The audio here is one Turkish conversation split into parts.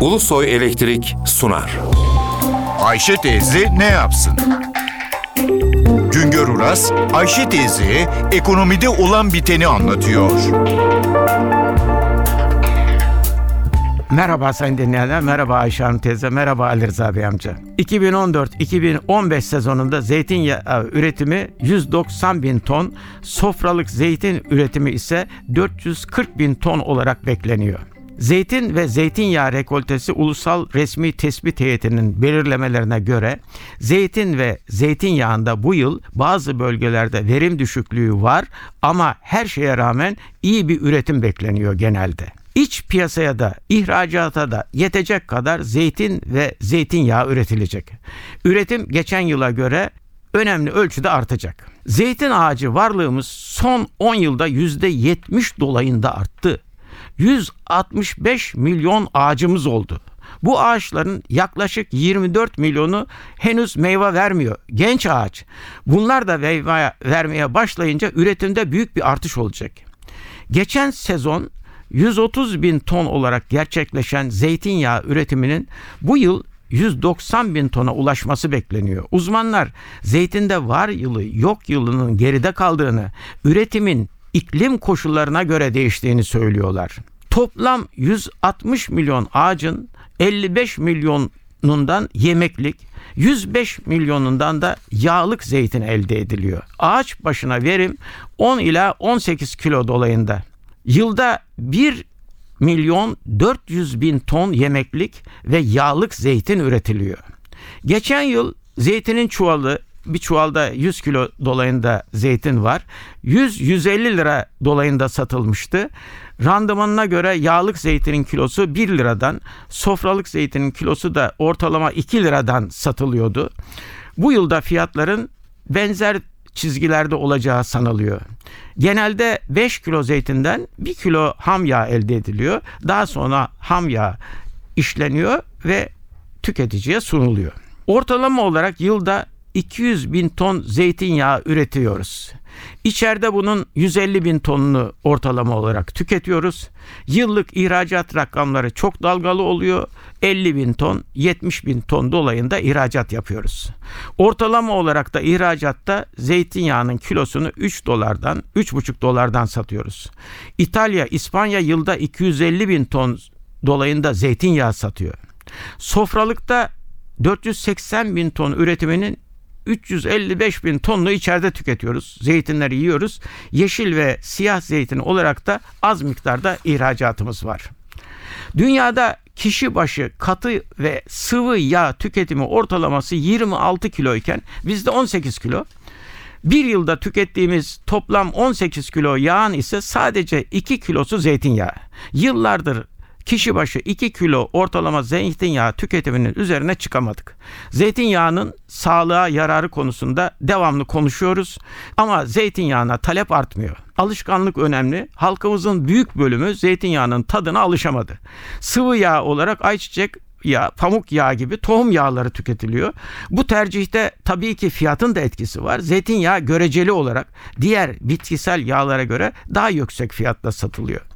Ulusoy Elektrik sunar. Ayşe teyze ne yapsın? Güngör Uras, Ayşe teyze ekonomide olan biteni anlatıyor. Merhaba sayın dinleyenler, merhaba Ayşe Hanım teyze, merhaba Ali Rıza Bey amca. 2014-2015 sezonunda zeytinyağı üretimi 190 bin ton, sofralık zeytin üretimi ise 440 bin ton olarak bekleniyor. Zeytin ve zeytinyağı rekoltesi ulusal resmi tespit heyetinin belirlemelerine göre zeytin ve zeytinyağında bu yıl bazı bölgelerde verim düşüklüğü var ama her şeye rağmen iyi bir üretim bekleniyor genelde. İç piyasaya da ihracata da yetecek kadar zeytin ve zeytinyağı üretilecek. Üretim geçen yıla göre önemli ölçüde artacak. Zeytin ağacı varlığımız son 10 yılda %70 dolayında arttı. 165 milyon ağacımız oldu. Bu ağaçların yaklaşık 24 milyonu henüz meyve vermiyor. Genç ağaç. Bunlar da meyve vermeye başlayınca üretimde büyük bir artış olacak. Geçen sezon 130 bin ton olarak gerçekleşen zeytinyağı üretiminin bu yıl 190 bin tona ulaşması bekleniyor. Uzmanlar zeytinde var yılı yok yılının geride kaldığını, üretimin iklim koşullarına göre değiştiğini söylüyorlar. Toplam 160 milyon ağacın 55 milyonundan yemeklik, 105 milyonundan da yağlık zeytin elde ediliyor. Ağaç başına verim 10 ila 18 kilo dolayında. Yılda 1 milyon 400 bin ton yemeklik ve yağlık zeytin üretiliyor. Geçen yıl zeytinin çuvalı bir çuvalda 100 kilo dolayında zeytin var. 100-150 lira dolayında satılmıştı. Randımanına göre yağlık zeytinin kilosu 1 liradan, sofralık zeytinin kilosu da ortalama 2 liradan satılıyordu. Bu yılda fiyatların benzer çizgilerde olacağı sanılıyor. Genelde 5 kilo zeytinden 1 kilo ham yağ elde ediliyor. Daha sonra ham yağ işleniyor ve tüketiciye sunuluyor. Ortalama olarak yılda 200 bin ton zeytinyağı üretiyoruz. İçeride bunun 150 bin tonunu ortalama olarak tüketiyoruz. Yıllık ihracat rakamları çok dalgalı oluyor. 50 bin ton, 70 bin ton dolayında ihracat yapıyoruz. Ortalama olarak da ihracatta zeytinyağının kilosunu 3 dolardan, 3,5 dolardan satıyoruz. İtalya, İspanya yılda 250 bin ton dolayında zeytinyağı satıyor. Sofralıkta 480 bin ton üretiminin 355 bin tonlu içeride tüketiyoruz. Zeytinleri yiyoruz. Yeşil ve siyah zeytin olarak da az miktarda ihracatımız var. Dünyada kişi başı katı ve sıvı yağ tüketimi ortalaması 26 kilo iken bizde 18 kilo. Bir yılda tükettiğimiz toplam 18 kilo yağın ise sadece 2 kilosu zeytinyağı. Yıllardır kişi başı 2 kilo ortalama zeytinyağı tüketiminin üzerine çıkamadık. Zeytinyağının sağlığa yararı konusunda devamlı konuşuyoruz ama zeytinyağına talep artmıyor. Alışkanlık önemli. Halkımızın büyük bölümü zeytinyağının tadına alışamadı. Sıvı yağ olarak ayçiçek ya pamuk yağı gibi tohum yağları tüketiliyor. Bu tercihte tabii ki fiyatın da etkisi var. Zeytinyağı göreceli olarak diğer bitkisel yağlara göre daha yüksek fiyatla satılıyor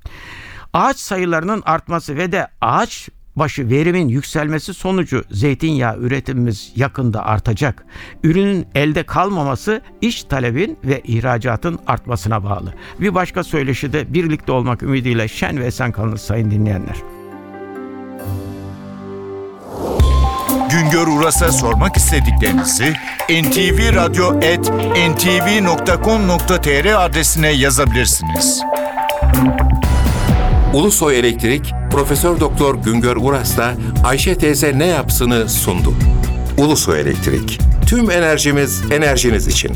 ağaç sayılarının artması ve de ağaç başı verimin yükselmesi sonucu zeytinyağı üretimimiz yakında artacak. Ürünün elde kalmaması iç talebin ve ihracatın artmasına bağlı. Bir başka söyleşi de birlikte olmak ümidiyle şen ve esen kalınız sayın dinleyenler. Güngör Uras'a sormak istediklerinizi ntvradio.ntv.com.tr adresine yazabilirsiniz. Ulusoy Elektrik Profesör Doktor Güngör Uras'la Ayşe teyze ne yapsını sundu. Ulusoy Elektrik. Tüm enerjimiz enerjiniz için.